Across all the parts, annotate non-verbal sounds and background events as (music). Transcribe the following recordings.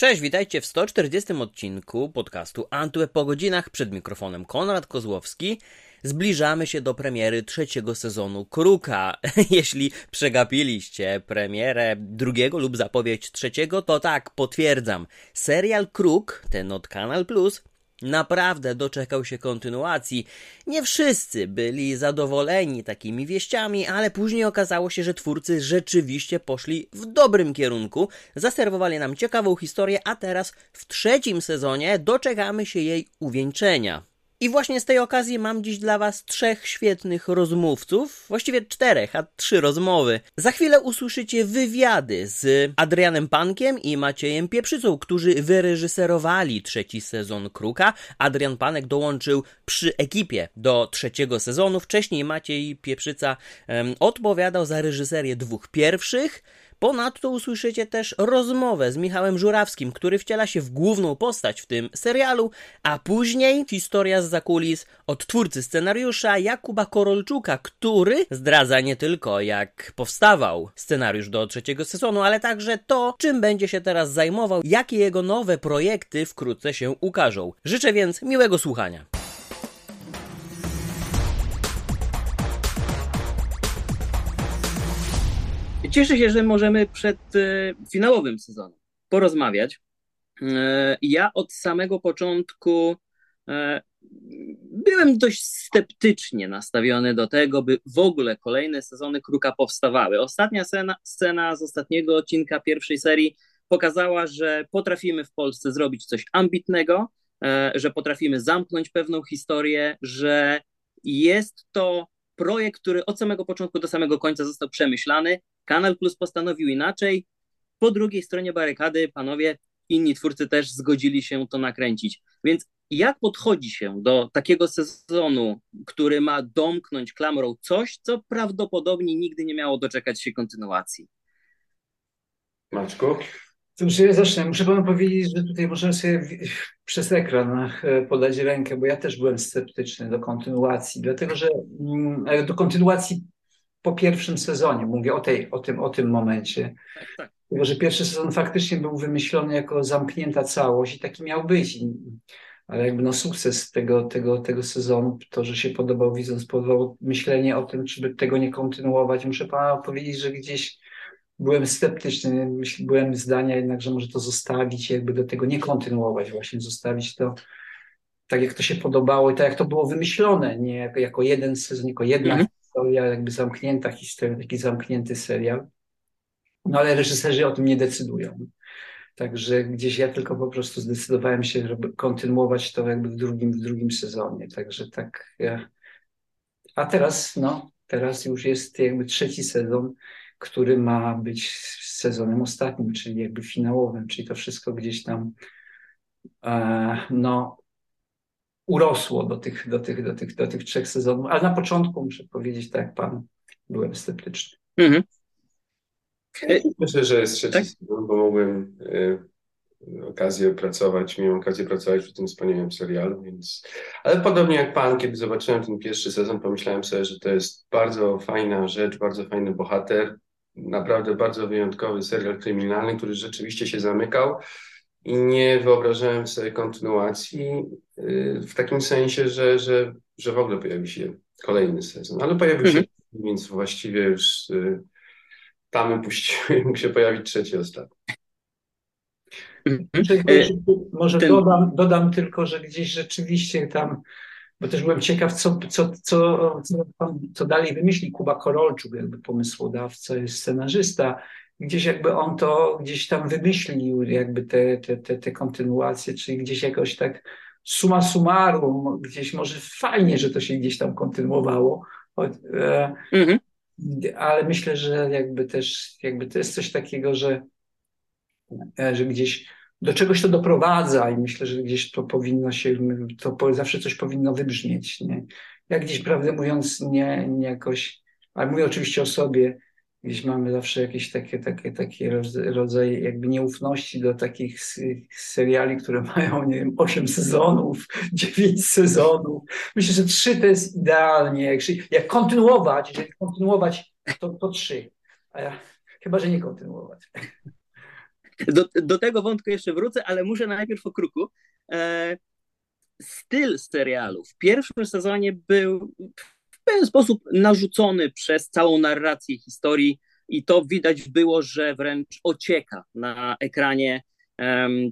Cześć, witajcie w 140 odcinku podcastu Antweb po godzinach przed mikrofonem Konrad Kozłowski. Zbliżamy się do premiery trzeciego sezonu Kruka. (laughs) Jeśli przegapiliście premierę drugiego lub zapowiedź trzeciego, to tak, potwierdzam. Serial Kruk, ten od Kanal Plus, naprawdę doczekał się kontynuacji. Nie wszyscy byli zadowoleni takimi wieściami, ale później okazało się, że twórcy rzeczywiście poszli w dobrym kierunku. Zaserwowali nam ciekawą historię, a teraz w trzecim sezonie doczekamy się jej uwieńczenia. I właśnie z tej okazji mam dziś dla Was trzech świetnych rozmówców, właściwie czterech, a trzy rozmowy. Za chwilę usłyszycie wywiady z Adrianem Pankiem i Maciejem Pieprzycą, którzy wyreżyserowali trzeci sezon Kruka. Adrian Panek dołączył przy ekipie do trzeciego sezonu. Wcześniej Maciej Pieprzyca um, odpowiadał za reżyserię dwóch pierwszych. Ponadto usłyszycie też rozmowę z Michałem Żurawskim, który wciela się w główną postać w tym serialu, a później historia z zakulis od twórcy scenariusza Jakuba Korolczuka, który zdradza nie tylko jak powstawał scenariusz do trzeciego sezonu, ale także to, czym będzie się teraz zajmował, jakie jego nowe projekty wkrótce się ukażą. Życzę więc miłego słuchania. Cieszę się, że możemy przed e, finałowym sezonem porozmawiać. E, ja od samego początku e, byłem dość sceptycznie nastawiony do tego, by w ogóle kolejne sezony Kruka powstawały. Ostatnia scena, scena z ostatniego odcinka pierwszej serii pokazała, że potrafimy w Polsce zrobić coś ambitnego, że potrafimy zamknąć pewną historię, że jest to projekt, który od samego początku do samego końca został przemyślany. Kanal Plus postanowił inaczej. Po drugiej stronie barykady panowie, inni twórcy też zgodzili się to nakręcić. Więc jak podchodzi się do takiego sezonu, który ma domknąć klamrą coś, co prawdopodobnie nigdy nie miało doczekać się kontynuacji? Maczku? Dobrze, ja zacznę. Muszę panu powiedzieć, że tutaj możemy sobie przez ekran e, podać rękę, bo ja też byłem sceptyczny do kontynuacji, dlatego że mm, do kontynuacji po pierwszym sezonie, mówię o, tej, o, tym, o tym momencie. Tak, tak. Dlatego, że pierwszy sezon faktycznie był wymyślony jako zamknięta całość i taki miał być. Ale jakby no sukces tego, tego, tego sezonu, to, że się podobał widząc, spowodowało myślenie o tym, czy by tego nie kontynuować. Muszę pana powiedzieć, że gdzieś byłem sceptyczny, byłem zdania jednak, że może to zostawić, jakby do tego nie kontynuować, właśnie zostawić to tak, jak to się podobało i tak, jak to było wymyślone, nie jako, jako jeden sezon, jako jedna -hmm. Historia, jakby zamknięta historia, taki zamknięty serial. No ale reżyserzy o tym nie decydują. Także gdzieś ja tylko po prostu zdecydowałem się, żeby kontynuować to jakby w drugim, w drugim sezonie. Także tak. Ja... A teraz, no, teraz już jest jakby trzeci sezon który ma być sezonem ostatnim, czyli jakby finałowym, czyli to wszystko gdzieś tam e, no, urosło do tych, do, tych, do, tych, do tych trzech sezonów, ale na początku muszę powiedzieć, tak jak pan, byłem sceptyczny. Mhm. Myślę, że jest trzeci tak? sezon, bo mogłem y, okazję pracować, miałem okazję pracować przy tym wspaniałym serialu, więc... Ale podobnie jak pan, kiedy zobaczyłem ten pierwszy sezon, pomyślałem sobie, że to jest bardzo fajna rzecz, bardzo fajny bohater, naprawdę bardzo wyjątkowy serial kryminalny, który rzeczywiście się zamykał i nie wyobrażałem sobie kontynuacji y, w takim sensie, że, że, że w ogóle pojawi się kolejny sezon. Ale pojawił się, mhm. więc właściwie już y, tamy puściły, mógł się pojawić trzeci, ostatni. Mhm. Może dodam, dodam tylko, że gdzieś rzeczywiście tam bo też byłem ciekaw, co, co, co, co, co dalej wymyśli Kuba Korolczuk, jakby pomysłodawca, jest scenarzysta. Gdzieś jakby on to gdzieś tam wymyślił, jakby te, te, te, te kontynuacje, czyli gdzieś jakoś tak suma summarum, gdzieś może fajnie, że to się gdzieś tam kontynuowało. E, mhm. Ale myślę, że jakby też jakby to jest coś takiego, że, e, że gdzieś do czegoś to doprowadza i myślę, że gdzieś to powinno się, to zawsze coś powinno wybrzmieć. Nie? Ja gdzieś, prawdę mówiąc, nie, nie jakoś, ale mówię oczywiście o sobie, gdzieś mamy zawsze jakieś takie, takie, takie rodzaje jakby nieufności do takich seriali, które (laughs) mają, nie wiem, 8 sezonów, (laughs) 9 sezonów. Myślę, że 3 to jest idealnie. Jak, kontynuować, jeżeli kontynuować, to, to 3. A ja chyba, że nie kontynuować. (laughs) Do, do tego wątku jeszcze wrócę, ale muszę najpierw o kruku. E, styl serialu w pierwszym sezonie był pewien sposób narzucony przez całą narrację historii i to widać było, że wręcz ocieka na ekranie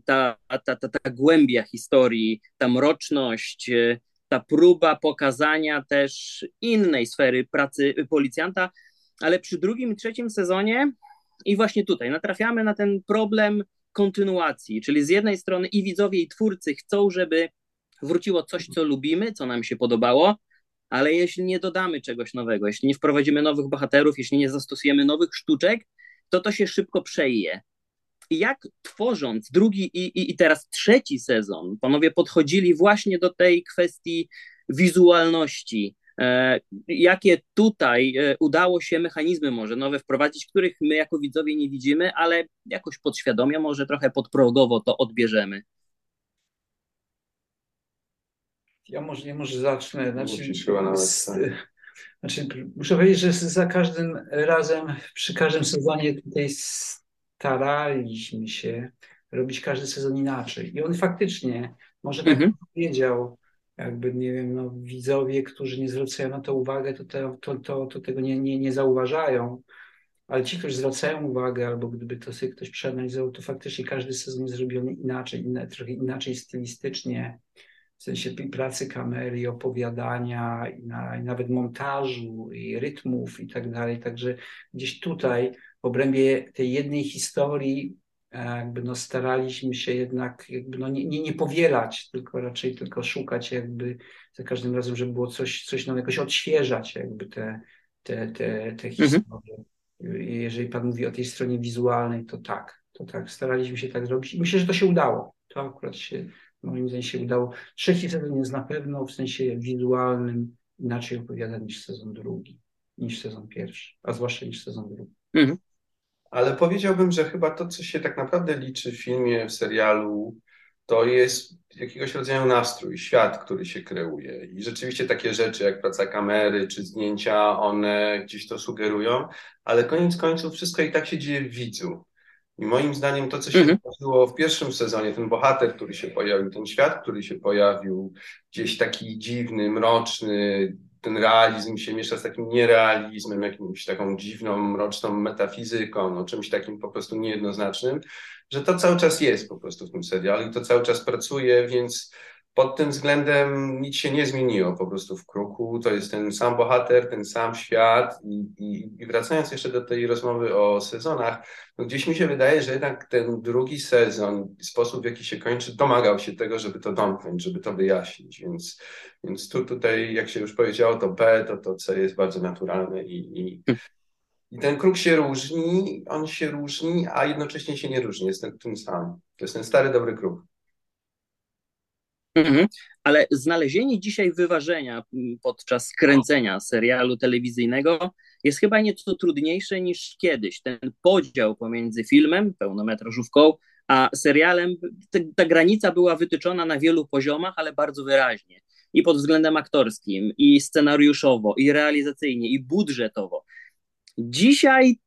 ta, ta, ta, ta głębia historii, ta mroczność, e, ta próba pokazania też innej sfery pracy policjanta, ale przy drugim i trzecim sezonie i właśnie tutaj natrafiamy na ten problem kontynuacji, czyli z jednej strony i widzowie, i twórcy chcą, żeby wróciło coś, co lubimy, co nam się podobało, ale jeśli nie dodamy czegoś nowego, jeśli nie wprowadzimy nowych bohaterów, jeśli nie zastosujemy nowych sztuczek, to to się szybko przeje. Jak tworząc drugi i, i, i teraz trzeci sezon, panowie podchodzili właśnie do tej kwestii wizualności, e, jakie tutaj e, udało się mechanizmy może nowe wprowadzić, których my jako widzowie nie widzimy, ale jakoś podświadomie, może trochę podprogowo to odbierzemy. Ja może, ja może zacznę. Znaczy, chyba nawet, tak. znaczy, muszę powiedzieć, że za każdym razem, przy każdym sezonie tutaj staraliśmy się robić każdy sezon inaczej. I on faktycznie, może tak mhm. powiedział, jakby, nie wiem, no, widzowie, którzy nie zwracają na to uwagę, to, te, to, to, to tego nie, nie, nie zauważają. Ale ci, którzy zwracają uwagę, albo gdyby to sobie ktoś przeanalizował, to faktycznie każdy sezon jest zrobiony inaczej, inne, trochę inaczej stylistycznie w sensie pracy kamery, opowiadania i, na, i nawet montażu i rytmów i tak dalej. Także gdzieś tutaj w obrębie tej jednej historii e, jakby no staraliśmy się jednak jakby no nie, nie, nie powielać, tylko raczej tylko szukać jakby za każdym razem, żeby było coś, coś no jakoś odświeżać jakby te, te, te, te mhm. historie. Mhm. Jeżeli Pan mówi o tej stronie wizualnej, to tak, to tak, staraliśmy się tak zrobić i myślę, że to się udało. To akurat się moim zdaniem się udało. Trzeci sezon jest na pewno w sensie wizualnym inaczej opowiada niż sezon drugi, niż sezon pierwszy, a zwłaszcza niż sezon drugi. Mhm. Ale powiedziałbym, że chyba to, co się tak naprawdę liczy w filmie, w serialu, to jest jakiegoś rodzaju nastrój, świat, który się kreuje. I rzeczywiście takie rzeczy jak praca kamery czy zdjęcia, one gdzieś to sugerują, ale koniec końców wszystko i tak się dzieje w widzu. I moim zdaniem to, co się mhm. wydarzyło w pierwszym sezonie, ten bohater, który się pojawił, ten świat, który się pojawił, gdzieś taki dziwny, mroczny, ten realizm się miesza z takim nierealizmem, jakimś taką dziwną, mroczną metafizyką, no, czymś takim po prostu niejednoznacznym, że to cały czas jest po prostu w tym serialu i to cały czas pracuje, więc pod tym względem nic się nie zmieniło po prostu w kruku. To jest ten sam bohater, ten sam świat. I, i, i wracając jeszcze do tej rozmowy o sezonach, no gdzieś mi się wydaje, że jednak ten drugi sezon, sposób w jaki się kończy, domagał się tego, żeby to domknąć, żeby to wyjaśnić. Więc, więc tu tutaj, jak się już powiedziało, to B, to to C jest bardzo naturalne i, i i ten kruk się różni, on się różni, a jednocześnie się nie różni. Jest ten, sam. To jest ten stary, dobry kruk. Mhm. Ale znalezienie dzisiaj wyważenia podczas kręcenia serialu telewizyjnego jest chyba nieco trudniejsze niż kiedyś. Ten podział pomiędzy filmem, pełnometrażówką, a serialem, ta granica była wytyczona na wielu poziomach, ale bardzo wyraźnie. I pod względem aktorskim, i scenariuszowo, i realizacyjnie, i budżetowo. Dzisiaj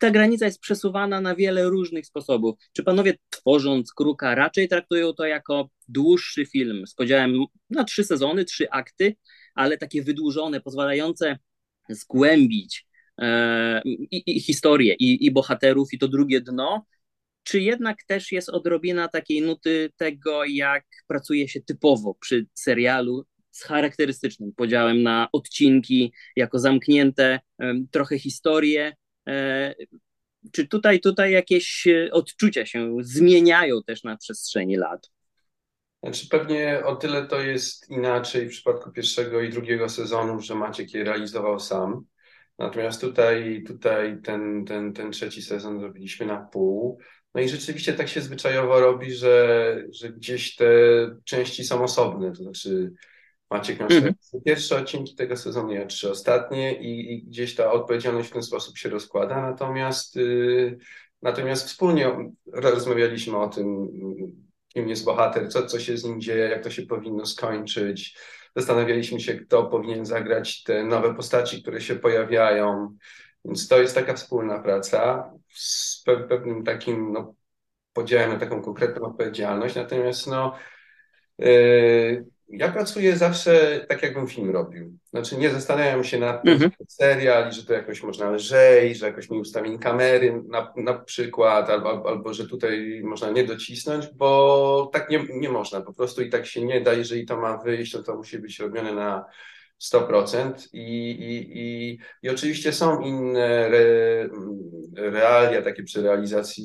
ta granica jest przesuwana na wiele różnych sposobów. Czy panowie tworząc Kruka raczej traktują to jako dłuższy film z podziałem na trzy sezony, trzy akty, ale takie wydłużone, pozwalające zgłębić e, i, i historię, i, i bohaterów, i to drugie dno, czy jednak też jest odrobina takiej nuty tego, jak pracuje się typowo przy serialu z charakterystycznym podziałem na odcinki, jako zamknięte trochę historie, czy tutaj, tutaj jakieś e, odczucia się zmieniają też na przestrzeni lat? Znaczy pewnie o tyle to jest inaczej w przypadku pierwszego i drugiego sezonu, że Maciek je realizował sam. Natomiast tutaj, tutaj ten, ten, ten trzeci sezon zrobiliśmy na pół. No i rzeczywiście tak się zwyczajowo robi, że, że gdzieś te części są osobne. To znaczy Maciek mm -hmm. pierwsze odcinki tego sezonu, ja trzy ostatnie i, i, gdzieś ta odpowiedzialność w ten sposób się rozkłada, natomiast, y, natomiast wspólnie rozmawialiśmy o tym, kim jest bohater, co, co się z nim dzieje, jak to się powinno skończyć. Zastanawialiśmy się, kto powinien zagrać te nowe postaci, które się pojawiają. Więc to jest taka wspólna praca z pe pewnym takim no, podziałem na taką konkretną odpowiedzialność, natomiast no, yy, ja pracuję zawsze tak, jakbym film robił. Znaczy nie zastanawiam się nad tym, mhm. serial i że to jakoś można lżej, że jakoś mi ustawień kamery na, na przykład, albo, albo że tutaj można nie docisnąć, bo tak nie, nie można po prostu i tak się nie da. Jeżeli to ma wyjść, to to musi być robione na 100% i, i, i, i oczywiście są inne re, realia takie przy realizacji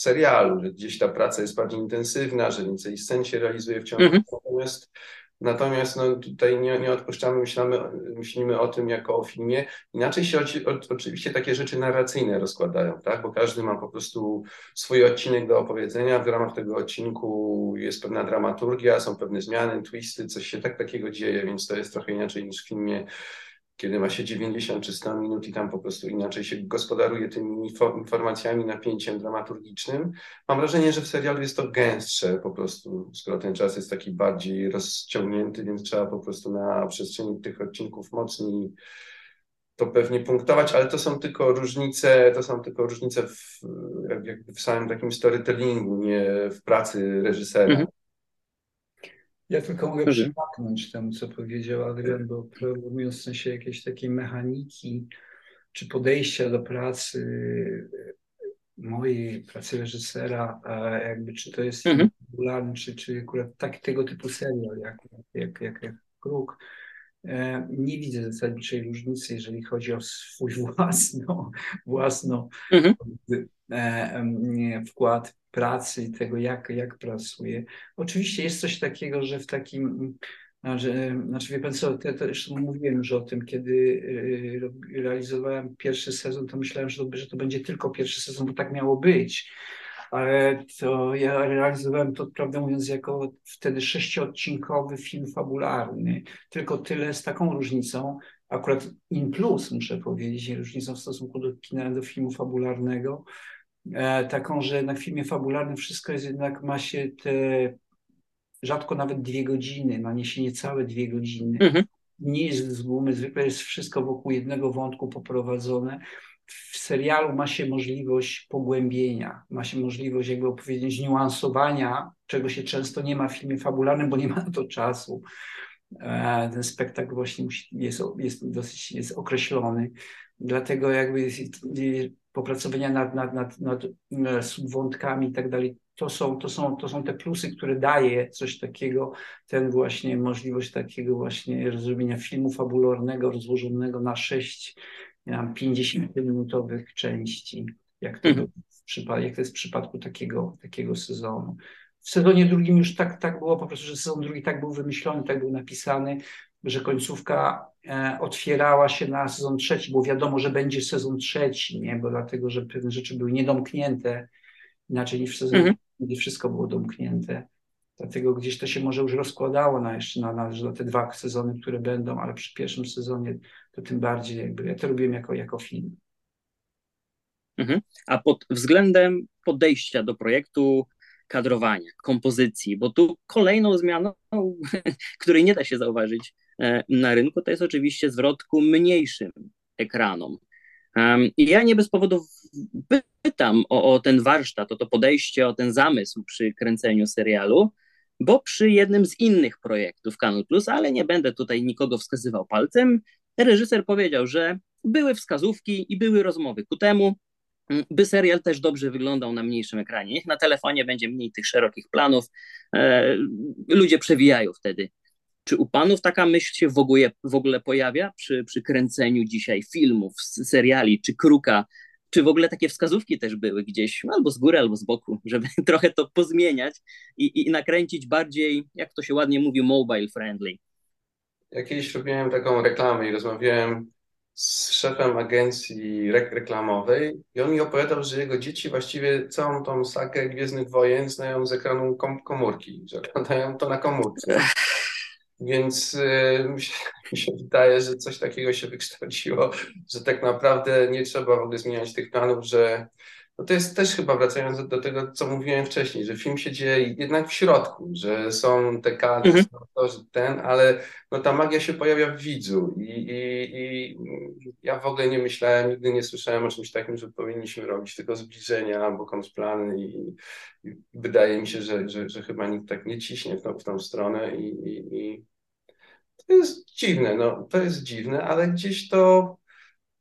serialu, że gdzieś ta praca jest bardziej intensywna, że więcej scen się realizuje w ciągu, mhm. natomiast Natomiast no, tutaj nie, nie odpuszczamy, myślimy, myślimy o tym jako o filmie. Inaczej się oczywiście takie rzeczy narracyjne rozkładają, tak? bo każdy ma po prostu swój odcinek do opowiedzenia. W ramach tego odcinku jest pewna dramaturgia, są pewne zmiany, twisty, coś się tak takiego dzieje, więc to jest trochę inaczej niż w filmie kiedy ma się 90 czy 100 minut i tam po prostu inaczej się gospodaruje tymi informacjami, napięciem dramaturgicznym. Mam wrażenie, że w serialu jest to gęstsze po prostu, skoro ten czas jest taki bardziej rozciągnięty, więc trzeba po prostu na przestrzeni tych odcinków mocniej to pewnie punktować, ale to są tylko różnice, to są tylko różnice w, w samym takim storytellingu, nie w pracy reżysera. Mhm. Ja tylko mogę przypomnieć temu, co powiedział Adrian, bo proponując w sensie jakiejś takiej mechaniki czy podejścia do pracy mojej pracy reżysera, jakby czy to jest mhm. czy, czy akurat tak, tego typu serial, jak, jak, jak, jak Kruk, e, nie widzę zasadniczej różnicy, jeżeli chodzi o swój (laughs) własno, własno mhm. E, wkład pracy tego, jak, jak pracuje. Oczywiście jest coś takiego, że w takim, że, znaczy wie pan co, te, te, zresztą mówiłem już o tym, kiedy y, realizowałem pierwszy sezon, to myślałem, że to, że to będzie tylko pierwszy sezon, bo tak miało być. Ale to ja realizowałem to, prawdę mówiąc, jako wtedy sześciodcinkowy film fabularny. Tylko tyle z taką różnicą, akurat in plus muszę powiedzieć, różnicą w stosunku do kina, do filmu fabularnego, taką, że na filmie fabularnym wszystko jest jednak, ma się te rzadko nawet dwie godziny, ma się niecałe dwie godziny. Mhm. Nie jest z gumy, zwykle jest wszystko wokół jednego wątku poprowadzone. W serialu ma się możliwość pogłębienia, ma się możliwość jakby opowiedzieć niuansowania, czego się często nie ma w filmie fabularnym, bo nie ma na to czasu. E, ten spektakl właśnie jest, jest dosyć jest określony. Dlatego jakby popracowania nad, nad, nad, nad subwątkami i tak dalej. To są, to, są, to są te plusy, które daje coś takiego, ten właśnie możliwość takiego właśnie zrobienia filmu fabularnego, rozłożonego na sześć, 50-minutowych części, jak to, mhm. jak to jest w przypadku takiego, takiego sezonu. W sezonie drugim już tak, tak było, po prostu, że sezon drugi tak był wymyślony, tak był napisany, że końcówka otwierała się na sezon trzeci, bo wiadomo, że będzie sezon trzeci, nie? bo dlatego, że pewne rzeczy były niedomknięte, inaczej niż w sezonie, mhm. gdzie wszystko było domknięte. Dlatego gdzieś to się może już rozkładało na jeszcze na, na, na te dwa sezony, które będą, ale przy pierwszym sezonie to tym bardziej jakby ja to robiłem jako, jako film. Mhm. A pod względem podejścia do projektu, kadrowania, kompozycji, bo tu kolejną zmianą, (laughs) której nie da się zauważyć E, na rynku, to jest oczywiście zwrot ku mniejszym ekranom. I ja nie bez powodu pytam o, o ten warsztat, o to podejście, o ten zamysł przy kręceniu serialu, bo przy jednym z innych projektów Kanal Plus, ale nie będę tutaj nikogo wskazywał palcem, reżyser powiedział, że były wskazówki i były rozmowy ku temu, by serial też dobrze wyglądał na mniejszym ekranie. Niech na telefonie będzie mniej tych szerokich planów. E, ludzie przewijają wtedy czy u panów taka myśl się w ogóle, w ogóle pojawia przy, przy kręceniu dzisiaj filmów, seriali, czy kruka? Czy w ogóle takie wskazówki też były gdzieś, albo z góry, albo z boku, (laughs) żeby trochę to pozmieniać i, i nakręcić bardziej, jak to się ładnie mówi, mobile friendly? Ja kiedyś robiłem taką reklamę i rozmawiałem z szefem agencji rek reklamowej i on mi opowiadał, że jego dzieci właściwie całą tą sakę Gwiezdnych Wojen znają z ekranu kom komórki, że oglądają to na komórce. (laughs) Więc yy, (laughs) mi, się, mi się wydaje, że coś takiego się wykształciło, że tak naprawdę nie trzeba w ogóle zmieniać tych planów, że no to jest też chyba wracając do, do, tego, co mówiłem wcześniej, że film się dzieje jednak w środku, że są te kadry, mhm. są ten, ale no ta magia się pojawia w widzu I, i, i ja w ogóle nie myślałem, nigdy nie słyszałem o czymś takim, że powinniśmy robić tylko zbliżenia albo kontrplany i, i wydaje mi się, że, że, że chyba nikt tak nie ciśnie w tą, w tą stronę i, i, i to jest dziwne, no to jest dziwne, ale gdzieś to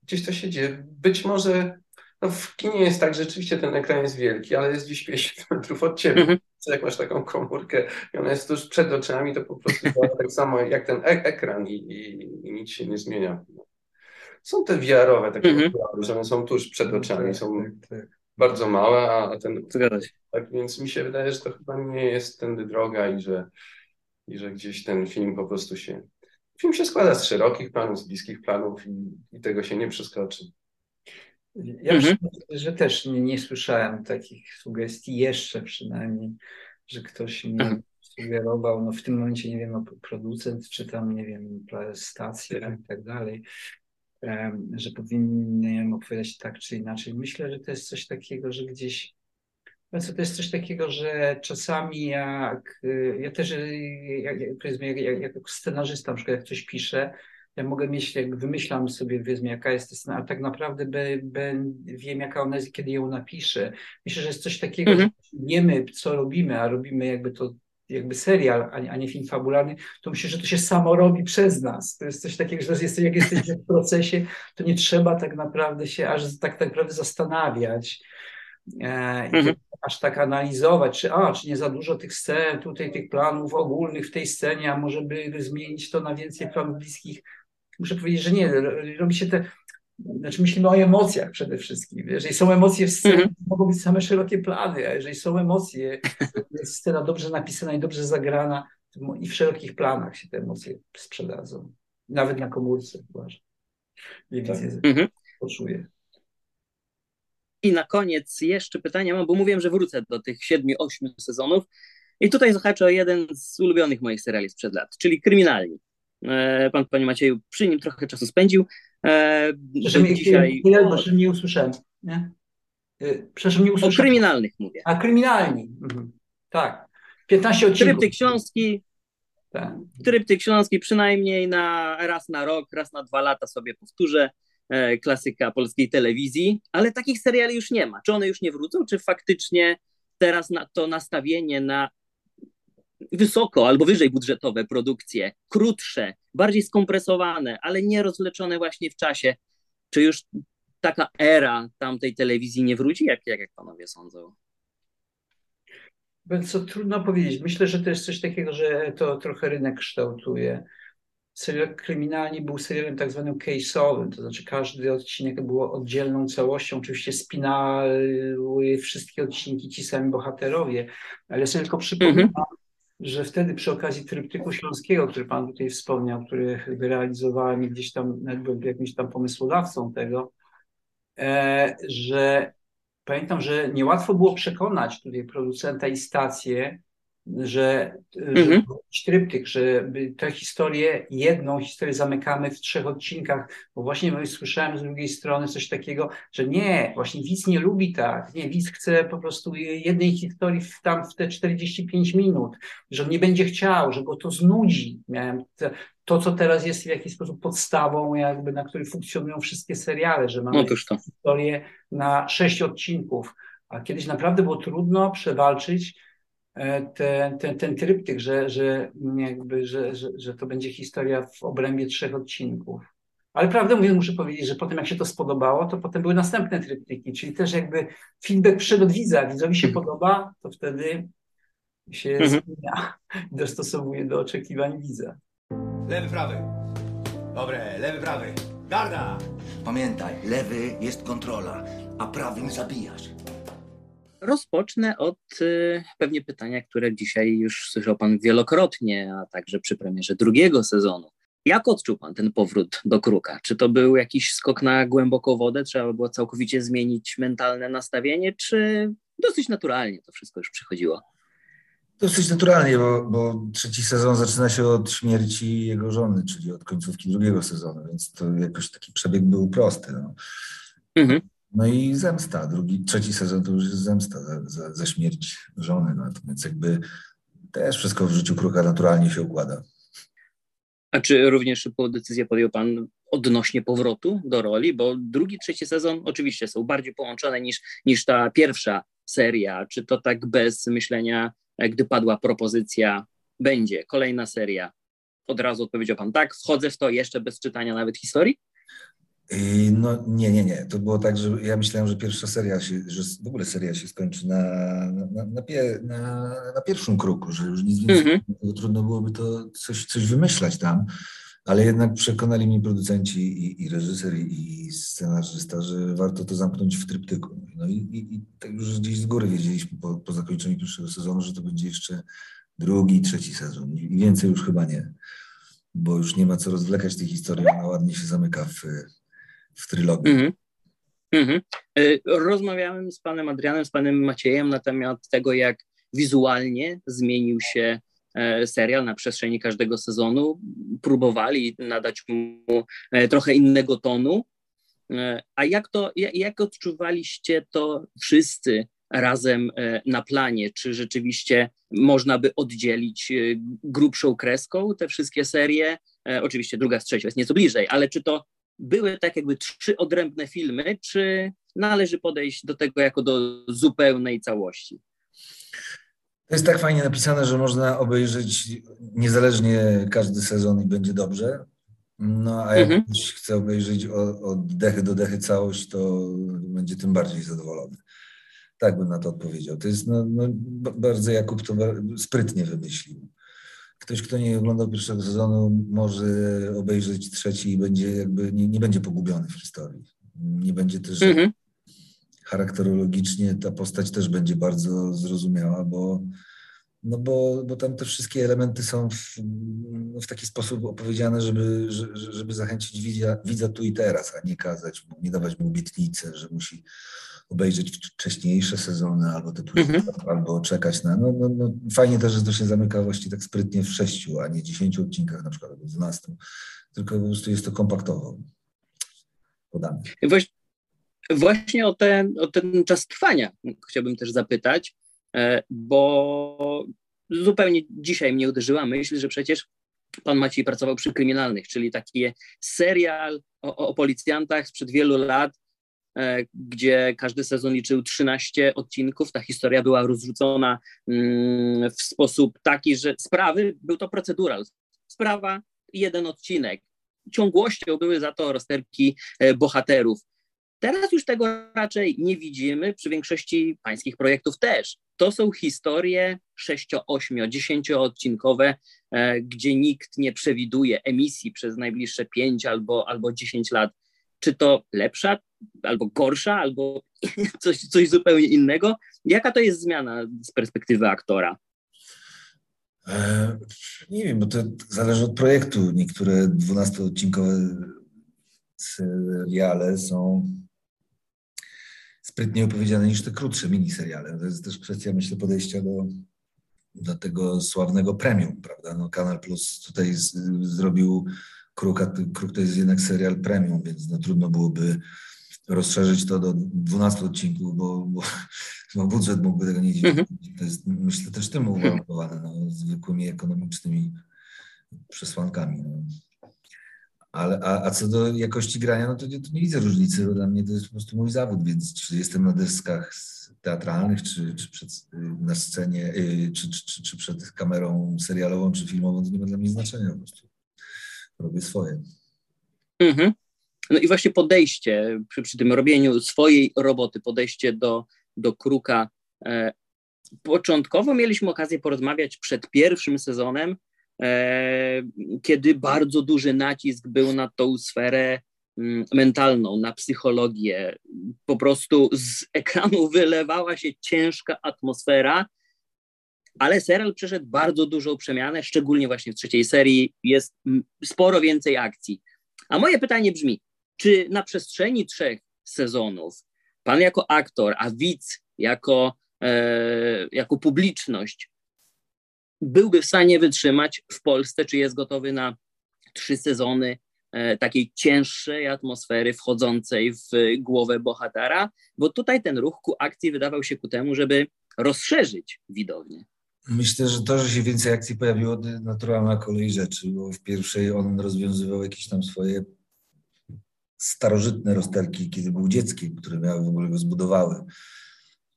gdzieś to się dzieje. Być może no w kinie jest tak, że rzeczywiście ten ekran jest wielki, ale jest gdzieś 50 metrów od ciebie. Mhm. Jak masz taką komórkę i ona jest tuż przed oczami, to po prostu (laughs) tak samo jak ten ek ekran i, i, i, nic się nie zmienia. Są te VR-owe takie mhm. że one są tuż przed oczami, tak, są tak, tak. bardzo małe, a ten... Zgadza. Tak, więc mi się wydaje, że to chyba nie jest tędy droga i że, i że gdzieś ten film po prostu się... Film się składa z szerokich planów, z bliskich planów i, i tego się nie przeskoczy. Ja mhm. że też nie, nie słyszałem takich sugestii jeszcze przynajmniej, że ktoś mi mhm. sugerował, no w tym momencie nie wiem, no, producent czy tam, nie wiem, stacja i tak dalej, że powinienem opowiadać tak czy inaczej. Myślę, że to jest coś takiego, że gdzieś no to jest coś takiego, że czasami jak ja też jak, jak, jak, jak scenarzysta, na przykład jak coś piszę, ja mogę mieć, jak wymyślam sobie, powiedzmy, jaka jest ta scena, ale tak naprawdę by, by wiem, jaka ona jest, kiedy ją napiszę. Myślę, że jest coś takiego, mhm. że wiemy, co robimy, a robimy jakby to jakby serial, a nie, a nie film fabularny, to myślę, że to się samo robi przez nas. To jest coś takiego, że jest, jak jesteśmy w procesie, to nie trzeba tak naprawdę się aż tak, tak naprawdę zastanawiać. E, mhm. aż tak analizować, czy, a, czy nie za dużo tych scen, tutaj tych planów ogólnych w tej scenie, a może by zmienić to na więcej planów bliskich muszę powiedzieć, że nie, robi się te, znaczy myślimy o emocjach przede wszystkim. Jeżeli są emocje w scenie, mm -hmm. mogą być same szerokie plany, a jeżeli są emocje, jest scena dobrze napisana i dobrze zagrana, i w szerokich planach się te emocje sprzedadzą. Nawet na komórce, uważam. Więc tak. mm -hmm. poczuję. I na koniec jeszcze pytania mam, bo mówiłem, że wrócę do tych siedmiu, ośmiu sezonów. I tutaj zahaczę o jeden z ulubionych moich seriali sprzed lat, czyli Kryminalni. E, pan, panie Macieju, przy nim trochę czasu spędził. E, Proszę dzisiaj... Nie, nie, nie usłyszałem. Nie? E, Przepraszam, nie usłyszałem. O kryminalnych mówię. A kryminalni. Mhm. Tak. 15 odcinków. Tryptyk Śląski. Tak. Tryptyk Śląski przynajmniej na raz na rok, raz na dwa lata sobie powtórzę. klasyka polskiej telewizji, ale takich seriali już nie ma. Czy one już nie wrócą, czy faktycznie teraz na to nastawienie na wysoko albo wyżej budżetowe produkcje, krótsze, bardziej skompresowane, ale nie rozleczone właśnie w czasie. Czy już taka era tamtej telewizji nie wróci, jak, jak, jak panowie sądzą? Co trudno powiedzieć. Myślę, że to jest coś takiego, że to trochę rynek kształtuje. Serial Kryminalni był serialem tak zwanym case'owym, to znaczy każdy odcinek był oddzielną całością. Oczywiście spinały wszystkie odcinki ci sami bohaterowie, ale sobie tylko przypominam, mm -hmm że wtedy przy okazji Tryptyku Śląskiego, który Pan tutaj wspomniał, który wyrealizowałem i gdzieś tam byłem jakimś tam pomysłodawcą tego, e, że pamiętam, że niełatwo było przekonać tutaj producenta i stację, że, mhm. że tryptyk, że tę historię, jedną historię zamykamy w trzech odcinkach, bo właśnie słyszałem z drugiej strony coś takiego, że nie, właśnie widz nie lubi tak, nie, widz chce po prostu jednej historii w, tam w te 45 minut, że on nie będzie chciał, że go to znudzi. Miałem te, to, co teraz jest w jakiś sposób podstawą, jakby na której funkcjonują wszystkie seriale, że mamy no historię na sześć odcinków, a kiedyś naprawdę było trudno przewalczyć E, te, te, ten tryptyk, że, że, jakby, że, że, że to będzie historia w obrębie trzech odcinków. Ale prawdę mówiąc, muszę powiedzieć, że potem jak się to spodobało, to potem były następne tryptyki, czyli też jakby feedback przyszedł od widza, widzowi się mhm. podoba, to wtedy się mhm. zmienia, dostosowuje do oczekiwań widza. Lewy, prawy. Dobre, lewy, prawy. Garda! Pamiętaj, lewy jest kontrola, a prawym zabijasz. Rozpocznę od y, pewnie pytania, które dzisiaj już słyszał Pan wielokrotnie, a także przy premierze drugiego sezonu. Jak odczuł Pan ten powrót do Kruka? Czy to był jakiś skok na głęboką wodę? Trzeba było całkowicie zmienić mentalne nastawienie, czy dosyć naturalnie to wszystko już przychodziło? Dosyć naturalnie, bo, bo, trzeci sezon zaczyna się od śmierci jego żony, czyli od końcówki drugiego sezonu, więc to jakoś taki przebieg był prosty. No. Mhm No i zemsta, drugi, trzeci sezon to już jest zemsta za, za, za śmierć żony, no, więc jakby też wszystko w życiu kruka naturalnie się układa. A czy również szybką decyzję podjął Pan odnośnie powrotu do roli? Bo drugi, trzeci sezon oczywiście są bardziej połączone niż, niż ta pierwsza seria. Czy to tak bez myślenia, gdy padła propozycja, będzie kolejna seria? Od razu odpowiedział Pan tak, wchodzę w to jeszcze bez czytania nawet historii? No nie, nie, nie. To było tak, że ja myślałem, że pierwsza seria się, że w ogóle seria się skończy na, na, na, pie, na, na pierwszym kruku, że już nic więcej, mm -hmm. trudno byłoby to coś, coś wymyślać tam, ale jednak przekonali mnie producenci i, i reżyser i scenarzysta, że warto to zamknąć w tryptyku. No i, i, i tak już gdzieś z góry wiedzieliśmy po, po zakończeniu pierwszego sezonu, że to będzie jeszcze drugi, trzeci sezon i więcej już chyba nie, bo już nie ma co rozwlekać tej historii, ona ładnie się zamyka w w trylogii. Mm -hmm. Mm -hmm. Rozmawiałem z panem Adrianem, z panem Maciejem na temat tego, jak wizualnie zmienił się e, serial na przestrzeni każdego sezonu. Próbowali nadać mu e, trochę innego tonu. A jak to, jak odczuwaliście to wszyscy razem na planie? Czy rzeczywiście można by oddzielić grubszą kreską te wszystkie serie? Oczywiście druga z trzecią jest nieco bliżej, ale czy to były tak jakby trzy odrębne filmy, czy należy podejść do tego jako do zupełnej całości? To jest tak fajnie napisane, że można obejrzeć niezależnie każdy sezon i będzie dobrze. No a jak mhm. ktoś chce obejrzeć od dechy do dechy całość, to będzie tym bardziej zadowolony. Tak bym na to odpowiedział. To jest no, no bardzo Jakub to sprytnie wymyślił ktoś, kto nie oglądał pierwszego sezonu, może obejrzeć trzeci i będzie jakby nie, nie będzie pogubiony w historii. Nie będzie też mm-hmm. charakterologicznie ta postać też będzie bardzo zrozumiała, bo, no bo, bo tam te wszystkie elementy są w, w taki sposób opowiedziane, żeby, żeby zachęcić widza, widza tu i teraz, a nie kazać nie dawać mu obietnicy, że musi obejrzeć wcześniejsze sezony albo te mhm. albo czekać na. No, no, no, fajnie też, że to się zamyka właściwie tak sprytnie w sześciu, a nie dziesięciu odcinkach na przykład, albo dwunastu, tylko po prostu jest to kompaktowo podane. Właśnie o ten, o ten czas trwania chciałbym też zapytać, e, bo zupełnie dzisiaj mnie uderzyła myśl, że przecież pan Maciej pracował przy kryminalnych, czyli taki serial o, o policjantach sprzed wielu lat, gdzie każdy sezon liczył 13 odcinków. Ta historia była rozrzucona mm, w sposób taki, że sprawy, był to procedural. Sprawa, jeden odcinek. Ciągłością były za to rozterki e, bohaterów. Teraz już tego raczej nie widzimy, przy większości pańskich projektów też. To są historie 6, 8, 10 odcinkowe, e, gdzie nikt nie przewiduje emisji przez najbliższe 5 albo, albo 10 lat czy to lepsza, albo gorsza, albo (laughs) coś, coś zupełnie innego? Jaka to jest zmiana z perspektywy aktora? E, nie wiem, bo to zależy od projektu. Niektóre 12-odcinkowe seriale są sprytnie opowiedziane niż te krótsze miniseriale. To jest też kwestia, myślę, podejścia do, do tego sławnego premium, prawda? No, Kanal Plus tutaj z, zrobił Kruk, Kruk to jest jednak serial premium, więc no, trudno byłoby rozszerzyć to do 12 odcinków, bo, bo no, budżet mógłby tego nie. Mhm. To jest myślę też tym uwarunkowane, no, zwykłymi ekonomicznymi przesłankami. No. Ale, a, a, co do jakości grania, no to, to, nie widzę różnicy, bo dla mnie to jest po prostu mój zawód, więc czy jestem na deskach teatralnych, czy, czy przed, na scenie, y, czy, czy, czy przed kamerą serialową, czy filmową, to nie ma dla mnie znaczenia po prostu robię swoje. Mhm. No i właśnie podejście przy, przy, tym robieniu swojej roboty, podejście do, do kruka. E, początkowo mieliśmy okazję porozmawiać przed pierwszym sezonem, e, kiedy bardzo duży nacisk był na tą sferę mm, mentalną, na psychologię. Po prostu z ekranu (laughs) wylewała się ciężka atmosfera, ale serial przeszedł bardzo dużą przemianę, szczególnie właśnie w trzeciej serii jest sporo więcej akcji. A moje pytanie brzmi, czy na przestrzeni trzech sezonów pan jako aktor, a widz jako, e, jako publiczność byłby w stanie wytrzymać w Polsce, czy jest gotowy na trzy sezony e, takiej cięższej atmosfery wchodzącej w głowę bohatera, bo tutaj ten ruch ku akcji wydawał się ku temu, żeby rozszerzyć widownię. Myślę, że to, że się więcej akcji pojawiło, naturalna kolej rzeczy, bo w pierwszej on rozwiązywał jakieś tam swoje starożytne rozterki, kiedy był dzieckiem, które miały w ogóle go zbudowały.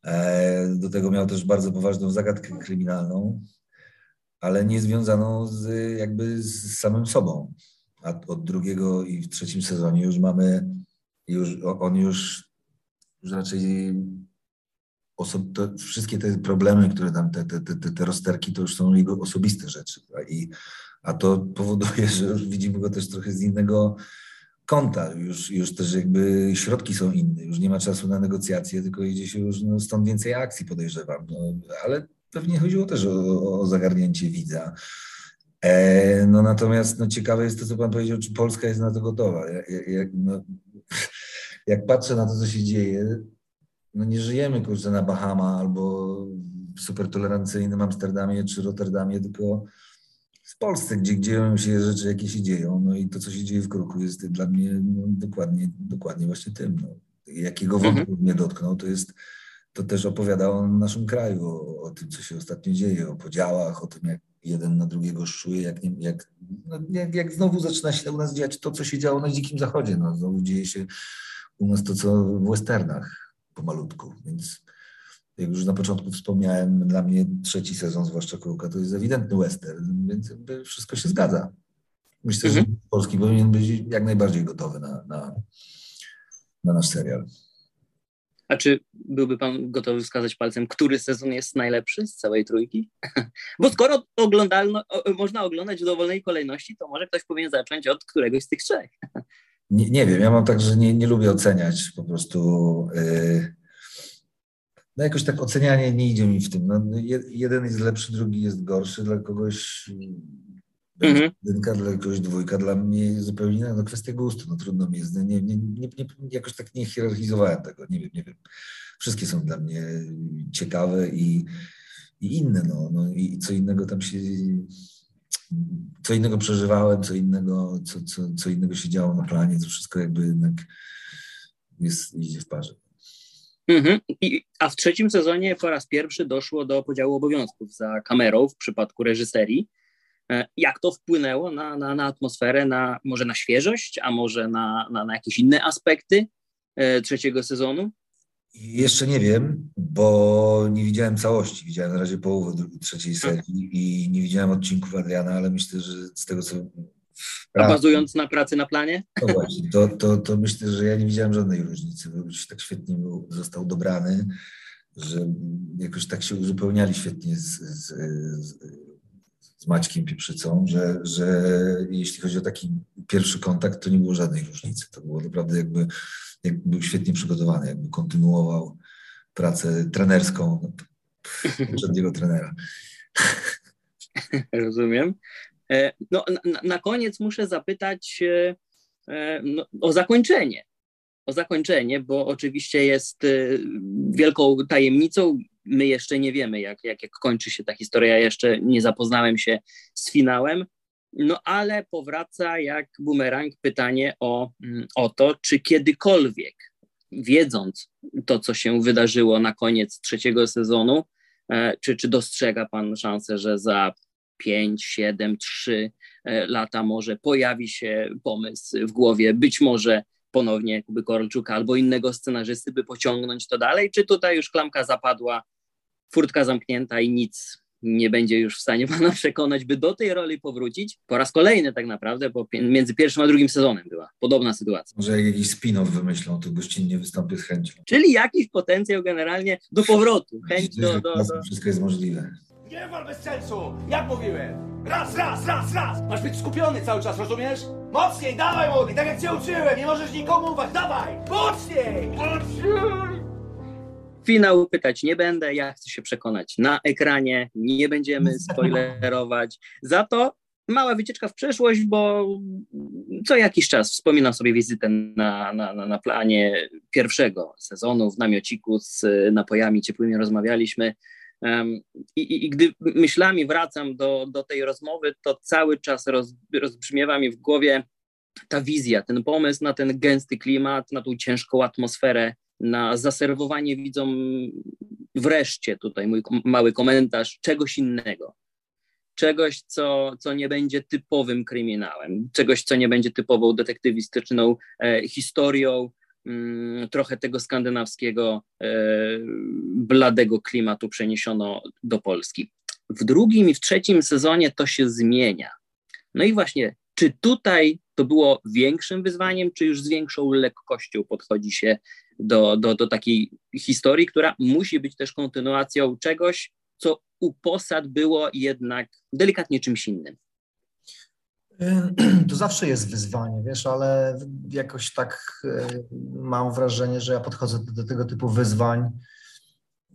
E, do tego miał też bardzo poważną zagadkę kryminalną, ale nie związaną z, jakby z samym sobą. A od drugiego i w trzecim sezonie już mamy, już, on już, już raczej oso- to wszystkie te problemy, które tam, te, te, te, te rozterki, to już są jego osobiste rzeczy. I, a to powoduje, (laughs) że widzimy go też trochę z innego kąta, już, już też jakby środki są inne, już nie ma czasu na negocjacje, tylko idzie się już no, stąd więcej akcji, podejrzewam. No, ale pewnie chodziło też o, o zagarnięcie widza. E, no natomiast no, ciekawe jest to, co Pan powiedział, czy Polska jest na to gotowa. Jak, jak, no, (laughs) jak patrzę na to, co się dzieje, no nie żyjemy kurczę na Bahama albo w supertolerancyjnym Amsterdamie czy Rotterdamie, tylko w Polsce, gdzie dzieją się rzeczy, jakie się dzieją. No i to, co się dzieje w Kruku jest dla mnie no, dokładnie, dokładnie właśnie tym. No. Jakiego wątku mhm. mnie dotknął, to jest to też opowiada o naszym kraju, o, o, tym, co się ostatnio dzieje, o podziałach, o tym, jak jeden na drugiego szuje, jak, nie, jak, no, jak, jak, znowu zaczyna się u nas dziać to, co się działo na Dzikim Zachodzie. No, znowu dzieje się u nas to, co w westernach pomalutku, więc jak już na początku wspomniałem, dla mnie trzeci sezon, zwłaszcza Kruka, to jest ewidentny western, więc wszystko się zgadza. Myślę, mhm. że Polski powinien być jak najbardziej gotowy na, na, na nasz serial. A czy byłby Pan gotowy wskazać palcem, który sezon jest najlepszy z całej trójki? (laughs) Bo skoro oglądalno, można oglądać w dowolnej kolejności, to może ktoś powinien zacząć od któregoś z tych trzech. (laughs) Nie, nie wiem, ja mam tak, że nie, nie lubię oceniać po prostu. Yy, no jakoś tak ocenianie nie idzie mi w tym. No, jeden jest lepszy, drugi jest gorszy dla kogoś. Mhm. Jedynka dla kogoś dwójka, dla mnie zupełnie inna. No kwestia gustu, no trudno mi jest. Nie, nie, nie, nie, jakoś tak nie hierarchizowałem tego, nie wiem, nie wiem. Wszystkie są dla mnie ciekawe i, i inne, no, no i co innego tam się co innego przeżywałem, co innego, co, co, co innego się działo na planie, to wszystko jakby jednak jest, idzie w parze. Mhm. I, a w trzecim sezonie po raz pierwszy doszło do podziału obowiązków za kamerą w przypadku reżyserii. E, jak to wpłynęło na, na, na atmosferę, na, może na świeżość, a może na, na, na jakieś inne aspekty e, trzeciego sezonu? Jeszcze nie wiem, bo nie widziałem całości. Widziałem na razie połowę trzeciej hmm. serii i nie widziałem odcinków Adriana, ale myślę, że z tego co. A bazując na pracy na planie? To właśnie, to, to, to myślę, że ja nie widziałem żadnej różnicy, bo już tak świetnie był, został dobrany, że jakoś tak się uzupełniali świetnie z, z, z, z Maćkiem Pieprzycą, że, że jeśli chodzi o taki pierwszy kontakt, to nie było żadnej różnicy. To było naprawdę jakby jakby był świetnie przygotowany, jakby kontynuował pracę trenerską (laughs) poprzedniego trenera. Rozumiem. E, no, na, na koniec muszę zapytać e, e, no, o zakończenie. O zakończenie, bo oczywiście jest wielką tajemnicą. My jeszcze nie wiemy, jak, jak, jak kończy się ta historia. Jeszcze nie zapoznałem się z finałem. No ale powraca jak bumerang pytanie o, mm, o to, czy kiedykolwiek, wiedząc to, co się wydarzyło na koniec trzeciego sezonu, czy, czy dostrzega Pan szansę, że za 5, 7, 3 lata może pojawi się pomysł w głowie, być może ponownie Kuby Korolczuka albo innego scenarzysty, by pociągnąć to dalej, czy tutaj już klamka zapadła, furtka zamknięta i nic nie będzie już w stanie (laughs) pana przekonać, by do tej roli powrócić. Po raz kolejny tak naprawdę, bo między pierwszym a drugim sezonem była podobna sytuacja. Może jakiś spin-off wymyślą, to gościnnie wystąpię z chęcią. Czyli jakiś potencjał generalnie do powrotu. Chęć do, do, do... Wszystko jest możliwe. Nie wal bez sensu! Jak mówiłem? Raz, raz, raz, raz! Masz być skupiony cały czas, rozumiesz? Mocniej, dawaj młody, tak jak cię uczyłem, nie możesz nikomu ufać, dawaj! Mocniej! Mocniej! Finał pytać nie będę, ja chcę się przekonać na ekranie, nie będziemy (laughs) spoilerować. Za to mała wycieczka w przeszłość, bo co jakiś czas wspominam sobie wizytę na, na, na planie pierwszego sezonu w namiociku z napojami ciepłymi rozmawialiśmy. I, i, gdy myślami wracam do, do tej rozmowy, to cały czas roz, rozbrzmiewa mi w głowie ta wizja, ten pomysł na ten gęsty klimat, na tą ciężką atmosferę, na zaserwowanie widzom wreszcie tutaj mój mały komentarz, czegoś innego. Czegoś, co, co nie będzie typowym kryminałem, czegoś, co nie będzie typową detektywistyczną e, historią, trochę tego skandynawskiego, e, bladego klimatu przeniesiono do Polski. W drugim i w trzecim sezonie to się zmienia. No i właśnie, czy tutaj to było większym wyzwaniem, czy już z większą lekkością podchodzi się do, do, do takiej historii, która musi być też kontynuacją czegoś, co u posad było jednak delikatnie czymś innym. (clears throat) To zawsze jest wyzwanie, wiesz, ale jakoś tak e, mam wrażenie, że ja podchodzę do, tego typu wyzwań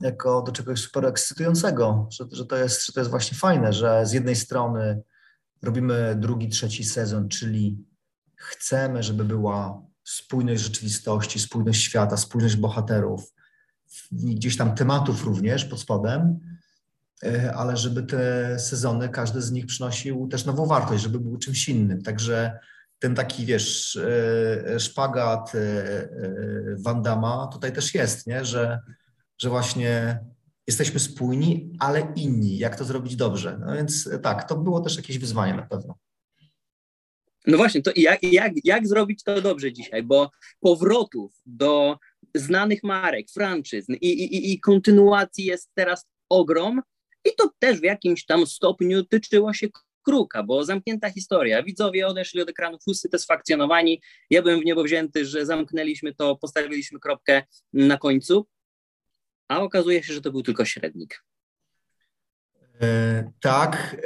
jako do czegoś super ekscytującego, że, że, to jest, że to jest właśnie fajne, że z jednej strony robimy drugi, trzeci sezon, czyli chcemy, żeby była spójność rzeczywistości, spójność świata, spójność bohaterów, gdzieś tam tematów również pod spodem, ale żeby te sezony, każdy z nich przynosił też nową wartość, żeby był czymś innym. Także ten taki, wiesz, e, szpagat Wandama e, tutaj też jest, nie? Że, że właśnie jesteśmy spójni, ale inni. Jak to zrobić dobrze? No więc tak, to było też jakieś wyzwanie na pewno. No właśnie, to jak, jak, jak zrobić to dobrze dzisiaj? Bo powrotów do znanych marek, franczyzn i, i, i kontynuacji jest teraz ogrom i to też w jakimś tam stopniu tyczyło się kruka, bo zamknięta historia. Widzowie odeszli od ekranów usatysfakcjonowani. Ja byłem w niebo wzięty, że zamknęliśmy to, postawiliśmy kropkę na końcu, a okazuje się, że to był tylko średnik. E, tak.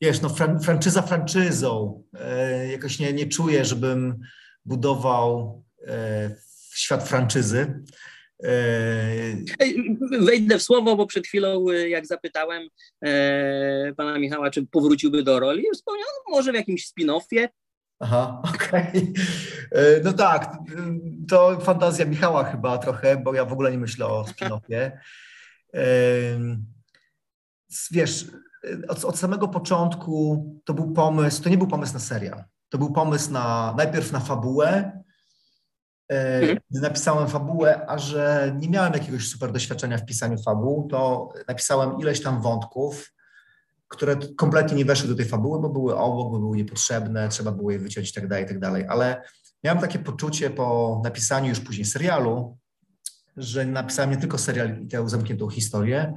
Wiesz, no fran franczyza franczyzą. E, jakoś nie, nie czuję, żebym budował e, świat franczyzy. Wejdę w słowo, bo przed chwilą, jak zapytałem e, pana Michała, czy powrócił do roli, wspomniał, no, może w jakimś spin-offie. Aha, (laughs) okej. Okay. No tak, to fantazja Michała chyba trochę, bo ja w ogóle nie myślę o spin-offie. Wiesz, od, od, samego początku to był pomysł, to nie był pomysł na serial. To był pomysł na najpierw na fabułę. E, mhm. Gdy napisałem fabułę, a że nie miałem jakiegoś super doświadczenia w pisaniu fabuł, to napisałem ileś tam wątków, które kompletnie nie weszły do tej fabuły, bo były obok, bo były niepotrzebne, trzeba było je wyciąć i tak dalej, i tak dalej. Ale miałem takie poczucie po napisaniu już później serialu, że napisałem nie tylko serial i tę zamkniętą historię,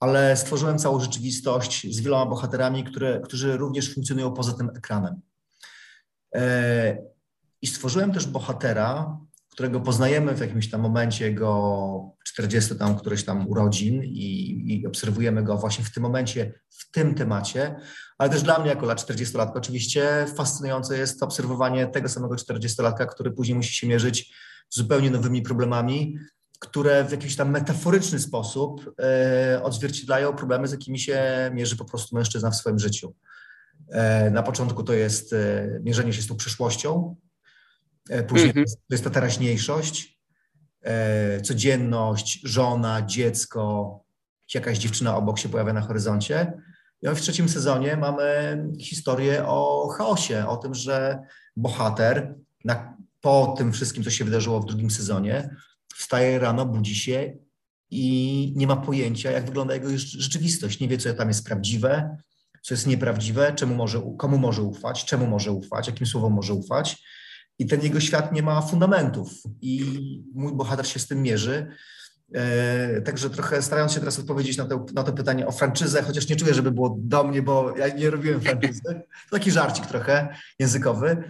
ale stworzyłem całą rzeczywistość z wieloma bohaterami, które, którzy również funkcjonują poza tym ekranem. E, I stworzyłem też bohatera, którego poznajemy w jakimś tam momencie jego 40 tam któreś tam urodzin i, i, obserwujemy go właśnie w tym momencie, w tym temacie, ale też dla mnie jako lat 40-latka oczywiście fascynujące jest obserwowanie tego samego 40-latka, który później musi się mierzyć z zupełnie nowymi problemami, które w jakiś tam metaforyczny sposób e, odzwierciedlają problemy, z jakimi się mierzy po prostu mężczyzna w swoim życiu. E, na początku to jest e, mierzenie się z tą przyszłością, później mm -hmm. to jest ta teraźniejszość, codzienność, żona, dziecko, jakaś dziewczyna obok się pojawia na horyzoncie. I w trzecim sezonie mamy historię o chaosie, o tym, że bohater na, po tym wszystkim, co się wydarzyło w drugim sezonie, wstaje rano, budzi się i nie ma pojęcia, jak wygląda jego rzeczywistość. Nie wie, co tam jest prawdziwe, co jest nieprawdziwe, czemu może, komu może ufać, czemu może ufać, jakim słowom może ufać. I ten jego świat nie ma fundamentów. I mój bohater się z tym mierzy. E, także trochę starając się teraz odpowiedzieć na to, na to pytanie o franczyzę, chociaż nie czuję, żeby było do mnie, bo ja nie robiłem franczyzy. To (laughs) taki żarcik trochę językowy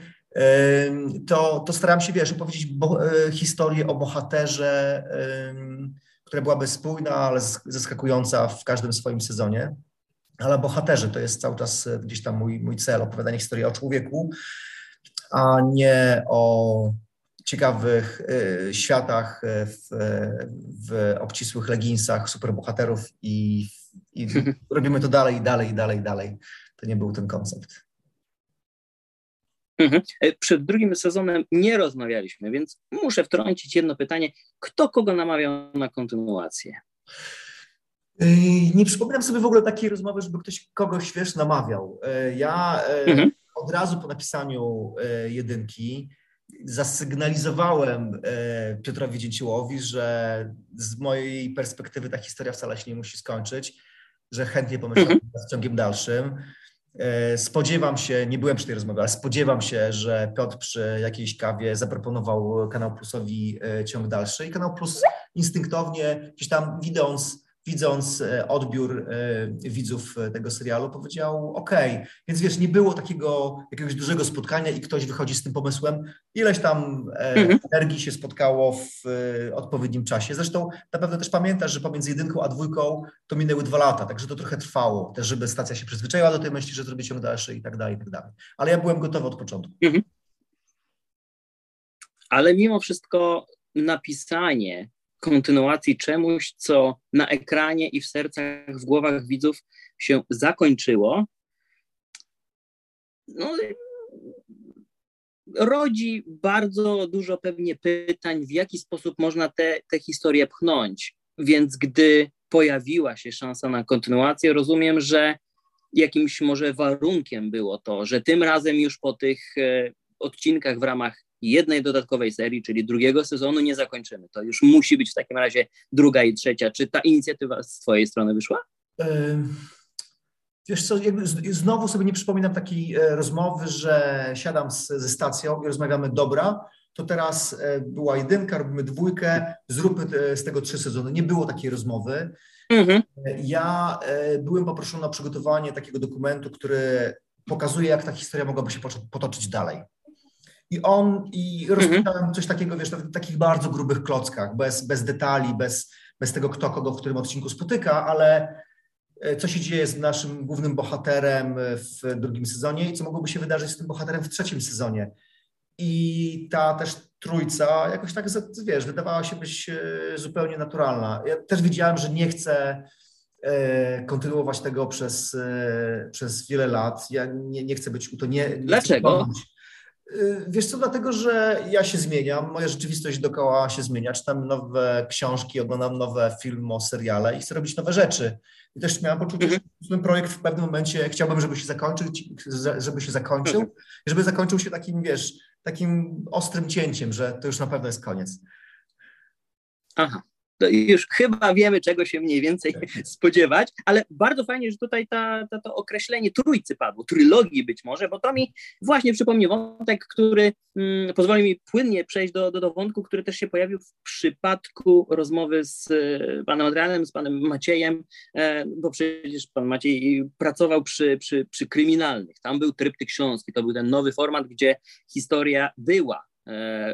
to, to staram się, wiesz, opowiedzieć bo, e, historię o bohaterze, która byłaby spójna, ale zaskakująca w każdym swoim sezonie. Ale bohaterze to jest cały czas e, gdzieś tam mój, mój cel, opowiadanie historii o człowieku, a nie o ciekawych y, światach w, w obcisłych leginsach superbohaterów i, i (laughs) robimy to dalej, dalej, dalej, dalej. To nie był ten koncept. Mhm. E, przed drugim sezonem nie rozmawialiśmy, więc muszę wtrącić jedno pytanie. Kto kogo namawiał na kontynuację? Nie przypominam sobie w ogóle takiej rozmowy, żeby ktoś kogoś, wiesz, namawiał. Ja mhm. Od razu po napisaniu e, jedynki zasygnalizowałem e, Piotrowi Dzięciołowi, że z mojej perspektywy ta historia wcale się nie musi skończyć, że chętnie pomyślałem Mhm. nad ciągiem dalszym. E, Spodziewam się, nie byłem przy tej rozmowie, ale spodziewam się, że Piotr przy jakiejś kawie zaproponował Kanał Plusowi ciąg dalszy i Kanał Plus instynktownie, gdzieś tam widząc, widząc e, odbiór e, widzów e, tego serialu, powiedział OK. Więc wiesz, nie było takiego jakiegoś dużego spotkania i ktoś wychodzi z tym pomysłem. Ileś tam Mhm. energii się spotkało w odpowiednim czasie. Zresztą na pewno też pamiętasz, że pomiędzy jedynką a dwójką to minęły dwa lata, także to trochę trwało, też żeby stacja się przyzwyczaiła do tej myśli, że zrobi ciąg dalszy i tak dalej, i tak dalej. Ale ja byłem gotowy od początku. ale mimo wszystko napisanie kontynuacji czemuś, co na ekranie i w sercach, w głowach widzów się zakończyło, no, rodzi bardzo dużo pewnie pytań, w jaki sposób można te, te historie pchnąć. Więc gdy pojawiła się szansa na kontynuację, rozumiem, że jakimś może warunkiem było to, że tym razem już po tych e, odcinkach w ramach jednej dodatkowej serii, czyli drugiego sezonu, nie zakończymy. To już musi być w takim razie druga i trzecia. Czy ta inicjatywa z Twojej strony wyszła? Ym, Wiesz co, znowu sobie nie przypominam takiej e, rozmowy, że siadam z, ze stacją i rozmawiamy, dobra, to teraz e, była jedynka, robimy dwójkę, zróbmy e, z tego trzy sezony. Nie było takiej rozmowy. Mhm. Ja e, byłem poproszony o przygotowanie takiego dokumentu, który pokazuje, jak ta historia mogłaby się potoczyć dalej. I on, i rozpisałem coś takiego, wiesz, w takich bardzo grubych klockach, bez, bez detali, bez, bez tego, kto kogo w którym odcinku spotyka, ale e, co się dzieje z naszym głównym bohaterem w drugim sezonie i co mogłoby się wydarzyć z tym bohaterem w trzecim sezonie. I ta też trójca jakoś tak, wiesz, wydawała się być e, zupełnie naturalna. Ja też wiedziałem, że nie chcę e, kontynuować tego przez, przez wiele lat. Ja nie, nie chcę być to nie. nie chcę Dlaczego? E, Wiesz co, dlatego, że ja się zmieniam, moja rzeczywistość dookoła się zmienia, czytam nowe książki, oglądam nowe filmy, seriale i chcę robić nowe rzeczy. I też miałem poczucie, Mhm. że ten projekt w pewnym momencie chciałbym, żeby się zakończyć, żeby się zakończył, Mhm. żeby zakończył się takim, wiesz, takim ostrym cięciem, że to już na pewno jest koniec. Aha. To już chyba wiemy, czego się mniej więcej (laughs) spodziewać, ale bardzo fajnie, że tutaj ta, ta, to określenie trójcy padło, trylogii być może, bo to mi właśnie przypomni wątek, który mm, pozwoli mi płynnie przejść do, do, do wątku, który też się pojawił w przypadku rozmowy z e, panem Adrianem, z panem Maciejem, e, bo przecież pan Maciej pracował przy, przy, przy kryminalnych. Tam był tryptyk książki, to był ten nowy format, gdzie historia była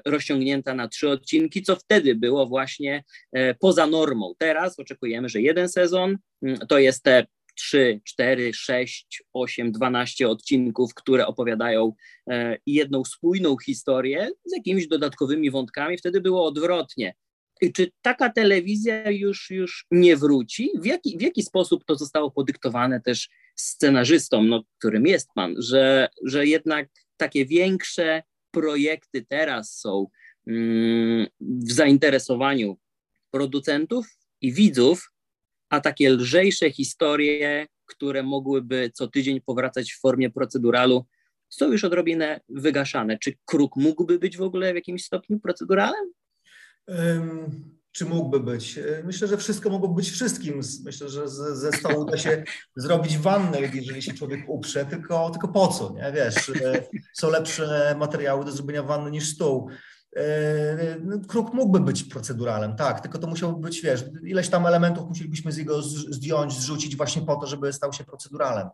rozciągnięta na trzy odcinki, co wtedy było właśnie e, poza normą. Teraz oczekujemy, że jeden sezon mm, to jest te 3, 4, 6, 8, 12 odcinków, które opowiadają e, jedną spójną historię z jakimiś dodatkowymi wątkami. Wtedy było odwrotnie. I czy taka telewizja już, już nie wróci? W jaki, w jaki sposób to zostało podyktowane też scenarzystom, no, którym jest pan, że, że jednak takie większe projekty teraz są mm, w zainteresowaniu producentów i widzów, a takie lżejsze historie, które mogłyby co tydzień powracać w formie proceduralu, są już odrobinę wygaszane. Czy kruk mógłby być w ogóle w jakimś stopniu proceduralem? Czy mógłby być? Y, Myślę, że wszystko mogło być wszystkim. Myślę, że ze, ze stołu da się (laughs) zrobić wannę, jeżeli się człowiek uprze, tylko, tylko po co, nie? Wiesz, y, są lepsze materiały do zrobienia wanny niż stół. Y, no, Kruk mógłby być proceduralem, tak, tylko to musiałoby być, wiesz, ileś tam elementów musielibyśmy z jego zdjąć, zrzucić właśnie po to, żeby stał się proceduralem.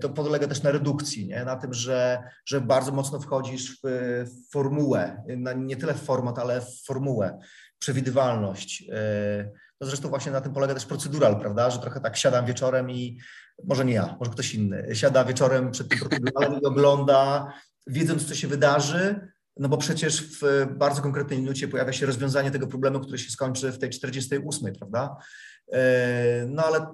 To polega też na redukcji, nie? na tym, że, że bardzo mocno wchodzisz w, formułę, nie tyle w format, ale w formułę przewidywalność. Yy, No zresztą właśnie na tym polega też procedural, prawda, że trochę tak siadam wieczorem i może nie ja, może ktoś inny, siada wieczorem przed tym proceduralem i ogląda, wiedząc co się wydarzy, no bo przecież w bardzo konkretnej minucie pojawia się rozwiązanie tego problemu, który się skończy w tej 48, prawda? Yy, No ale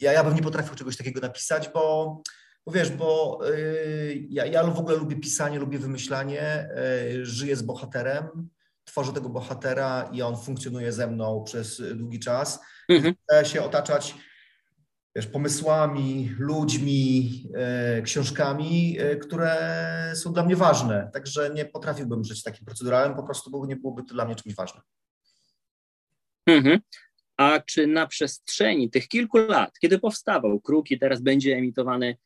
ja, ja bym nie potrafił czegoś takiego napisać, bo, bo wiesz, bo yy, ja, ja w ogóle lubię pisanie, lubię wymyślanie, żyję z bohaterem, tworzę tego bohatera i on funkcjonuje ze mną przez długi czas. Mhm. Chcę się otaczać wiesz, pomysłami, ludźmi, e, książkami, e, które są dla mnie ważne. Także nie potrafiłbym żyć takim procedurałem, po prostu bo nie byłoby to dla mnie czymś ważnym. Mhm. A czy na przestrzeni tych kilku lat, kiedy powstawał Kruk i teraz będzie emitowany,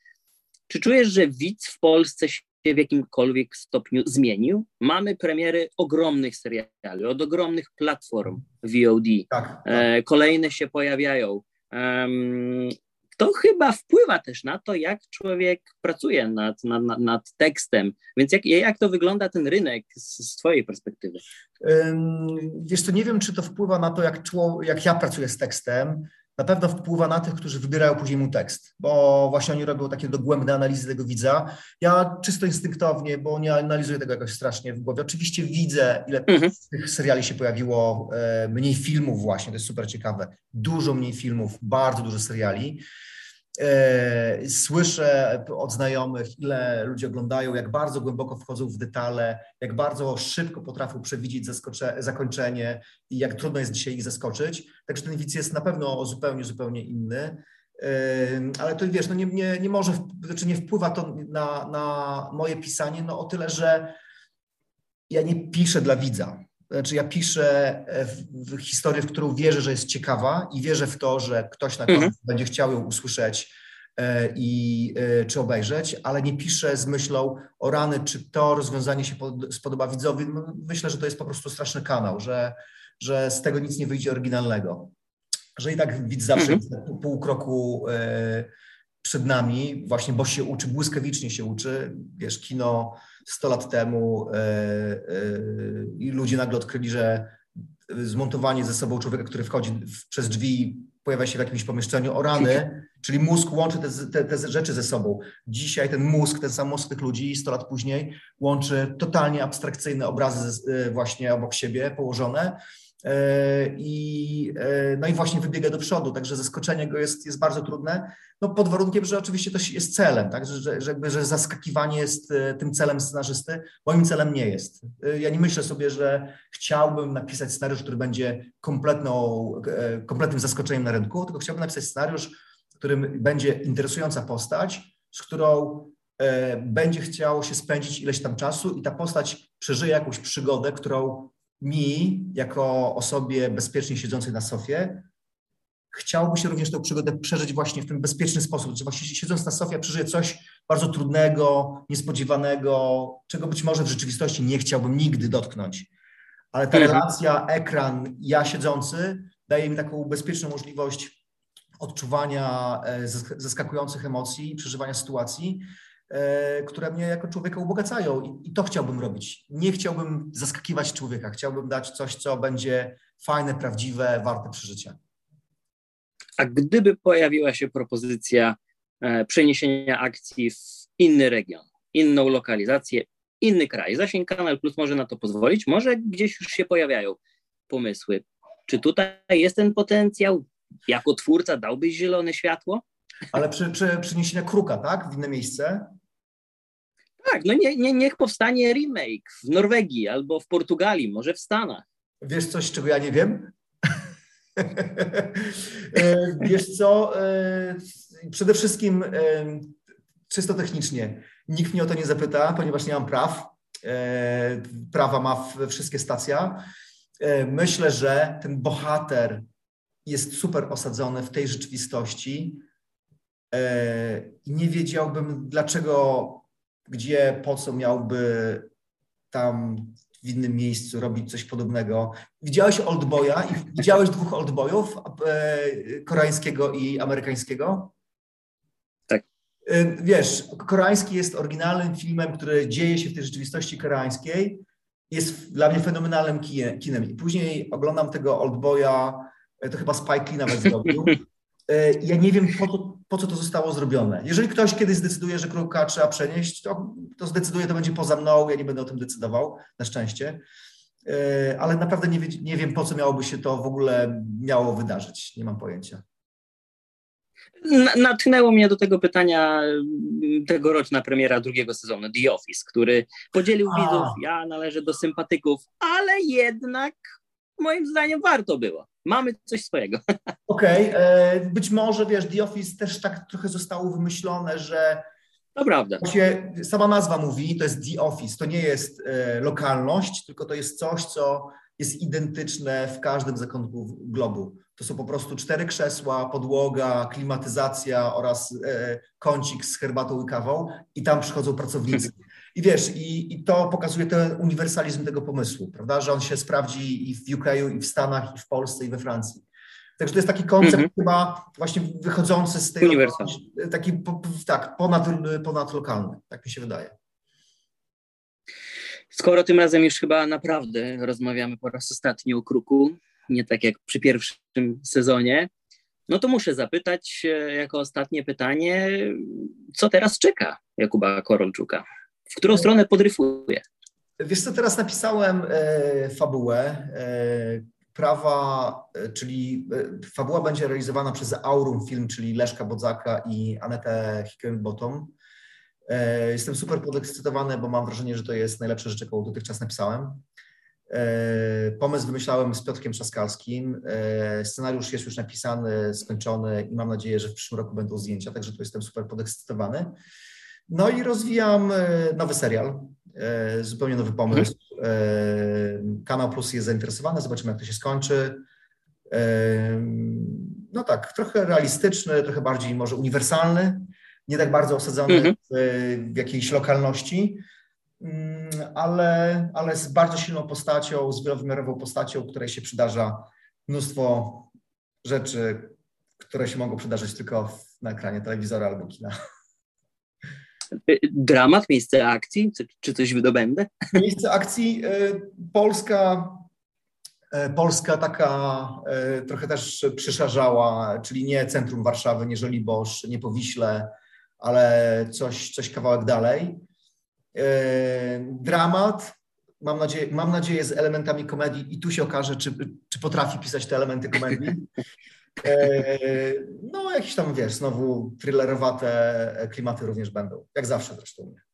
czy czujesz, że widz w Polsce się w jakimkolwiek stopniu zmienił? Mamy premiery ogromnych seriali, od ogromnych platform VOD. Tak, tak. E, kolejne się pojawiają. to chyba wpływa też na to, jak człowiek pracuje nad, nad, nad tekstem. Więc jak, jak to wygląda ten rynek z, z Twojej perspektywy? Wiesz co, nie wiem, czy to wpływa na to, jak, jak ja pracuję z tekstem na pewno wpływa na tych, którzy wybierają później mu tekst, bo właśnie oni robią takie dogłębne analizy tego widza. Ja czysto instynktownie, bo nie analizuję tego jakoś strasznie w głowie. Oczywiście widzę, ile mhm. tych seriali się pojawiło, e, mniej filmów właśnie, to jest super ciekawe. Dużo mniej filmów, bardzo dużo seriali. E, słyszę od znajomych, ile ludzie oglądają, jak bardzo głęboko wchodzą w detale, jak bardzo szybko potrafią przewidzieć zakończenie i jak trudno jest dzisiaj ich zaskoczyć. Także ten widz jest na pewno zupełnie, zupełnie inny. E, ale to wiesz, no nie, nie, nie może, znaczy nie wpływa to na, na moje pisanie, no o tyle, że ja nie piszę dla widza. Znaczy ja piszę w, w historię, w którą wierzę, że jest ciekawa i wierzę w to, że ktoś na mhm. będzie chciał ją usłyszeć e, i e, czy obejrzeć, ale nie piszę z myślą o rany, czy to rozwiązanie się pod, spodoba widzowi. No, myślę, że to jest po prostu straszny kanał, że, że z tego nic nie wyjdzie oryginalnego. Że i tak widz zawsze mhm. jest pół kroku e, przed nami, właśnie bo się uczy, błyskawicznie się uczy. Wiesz, kino 100 lat temu e, e, i ludzie nagle odkryli, że zmontowanie ze sobą człowieka, który wchodzi w, przez drzwi, pojawia się w jakimś pomieszczeniu, o rany, czyli mózg łączy te, te, te, rzeczy ze sobą. Dzisiaj ten mózg, ten sam mózg tych ludzi 100 lat później łączy totalnie abstrakcyjne obrazy e, właśnie obok siebie położone I, e, no i właśnie wybiega do przodu, także zaskoczenie go jest, jest bardzo trudne, no pod warunkiem, że oczywiście to jest celem, tak? że, że, jakby, że zaskakiwanie jest e, tym celem scenarzysty, moim celem nie jest. Ja nie myślę sobie, że chciałbym napisać scenariusz, który będzie kompletną, kompletnym zaskoczeniem na rynku, tylko chciałbym napisać scenariusz, w którym będzie interesująca postać, z którą będzie chciało się spędzić ileś tam czasu i ta postać przeżyje jakąś przygodę, którą mi, jako osobie bezpiecznie siedzącej na sofie, chciałoby się również tę przygodę przeżyć właśnie w ten bezpieczny sposób, że właśnie siedząc na sofie przeżyje coś bardzo trudnego, niespodziewanego, czego być może w rzeczywistości nie chciałbym nigdy dotknąć. Ale ta mhm. relacja, ekran, ja siedzący daje mi taką bezpieczną możliwość odczuwania e, zaskakujących emocji, przeżywania sytuacji, które mnie jako człowieka ubogacają i, i to chciałbym robić. Nie chciałbym zaskakiwać człowieka, chciałbym dać coś, co będzie fajne, prawdziwe, warte przeżycia. A gdyby pojawiła się propozycja e, przeniesienia akcji w inny region, inną lokalizację, inny kraj, zasięg Kanal Plus może na to pozwolić, może gdzieś już się pojawiają pomysły. Czy tutaj jest ten potencjał? Jako twórca dałbyś zielone światło? Ale przy, przy przeniesienia kruka, tak? W inne miejsce? Tak, no nie, nie, niech powstanie remake w Norwegii albo w Portugalii, może w Stanach. Wiesz coś, czego ja nie wiem? (laughs) E, wiesz co, e, przede wszystkim e, czysto technicznie. Nikt mnie o to nie zapyta, ponieważ nie mam praw. Prawa ma wszystkie stacja. Myślę, że ten bohater jest super osadzony w tej rzeczywistości nie wiedziałbym, dlaczego gdzie, po co miałby tam w innym miejscu robić coś podobnego. Widziałeś Oldboya i widziałeś dwóch Oldboyów, e, koreańskiego i amerykańskiego? Tak. E, wiesz, koreański jest oryginalnym filmem, który dzieje się w tej rzeczywistości koreańskiej. Jest dla mnie fenomenalnym kinem. I później oglądam tego Oldboya, e, to chyba Spike Lee nawet zrobił. (laughs) Ja nie wiem, po to, po co to zostało zrobione. Jeżeli ktoś kiedyś zdecyduje, że kruka trzeba przenieść, to, to zdecyduje, to będzie poza mną, ja nie będę o tym decydował, na szczęście. E, ale naprawdę nie, nie wiem, po co miałoby się to w ogóle miało wydarzyć. Nie mam pojęcia. Natchnęło mnie do tego pytania mm, tegoroczna premiera drugiego sezonu The Office, który podzielił A. widzów, ja należę do sympatyków, ale jednak moim zdaniem warto było. Mamy coś swojego. (laughs) Okej, okay. być może wiesz, The Office też tak trochę zostało wymyślone, że to prawda. Się, sama nazwa mówi, to jest The Office, to nie jest e, lokalność, tylko to jest coś, co jest identyczne w każdym zakątku globu. To są po prostu cztery krzesła, podłoga, klimatyzacja oraz e, kącik z herbatą i kawą i tam przychodzą pracownicy. I wiesz, i, i to pokazuje ten uniwersalizm tego pomysłu, prawda, że on się sprawdzi i w UK, i w Stanach, i w Polsce, i we Francji. Także to jest taki koncept mm -hmm. chyba właśnie wychodzący z tej... Taki, tak, ponad, ponadlokalny, tak mi się wydaje. Skoro tym razem już chyba naprawdę rozmawiamy po raz ostatni o kruku, nie tak jak przy pierwszym sezonie, no to muszę zapytać e, jako ostatnie pytanie, co teraz czeka Jakuba Korolczuka? W którą stronę podryfuje? Wiesz co, teraz napisałem e, fabułę. E, prawa, e, czyli e, fabuła będzie realizowana przez Aurum Film, czyli Leszka Bodzaka i Anetę Hickenbottom. E, jestem super podekscytowany, bo mam wrażenie, że to jest najlepsza rzecz, jaką dotychczas napisałem. Pomysł wymyślałem z Piotrkiem Trzaskalskim. Scenariusz jest już napisany, skończony i mam nadzieję, że w przyszłym roku będą zdjęcia, także tu jestem super podekscytowany. No i rozwijam nowy serial, zupełnie nowy pomysł. Kanał Plus jest zainteresowany, zobaczymy jak to się skończy. No tak, trochę realistyczny, trochę bardziej może uniwersalny, nie tak bardzo osadzony mhm. w jakiejś lokalności, mm, ale, ale z bardzo silną postacią, z wielowymiarową postacią, której się przydarza mnóstwo rzeczy, które się mogą przydarzyć tylko na ekranie telewizora albo kina. Dramat, miejsce akcji, czy coś wydobędę? Miejsce akcji, e, Polska, e, Polska taka trochę też przyszarzała, czyli nie centrum Warszawy, nie Żoliborz, nie Powiśle, ale coś, coś kawałek dalej. Dramat, mam nadzieję, mam nadzieję z elementami komedii i tu się okaże, czy, czy potrafi pisać te elementy komedii. (laughs) E, no, jakieś tam, wiesz, znowu thrillerowate klimaty również będą, jak zawsze zresztą.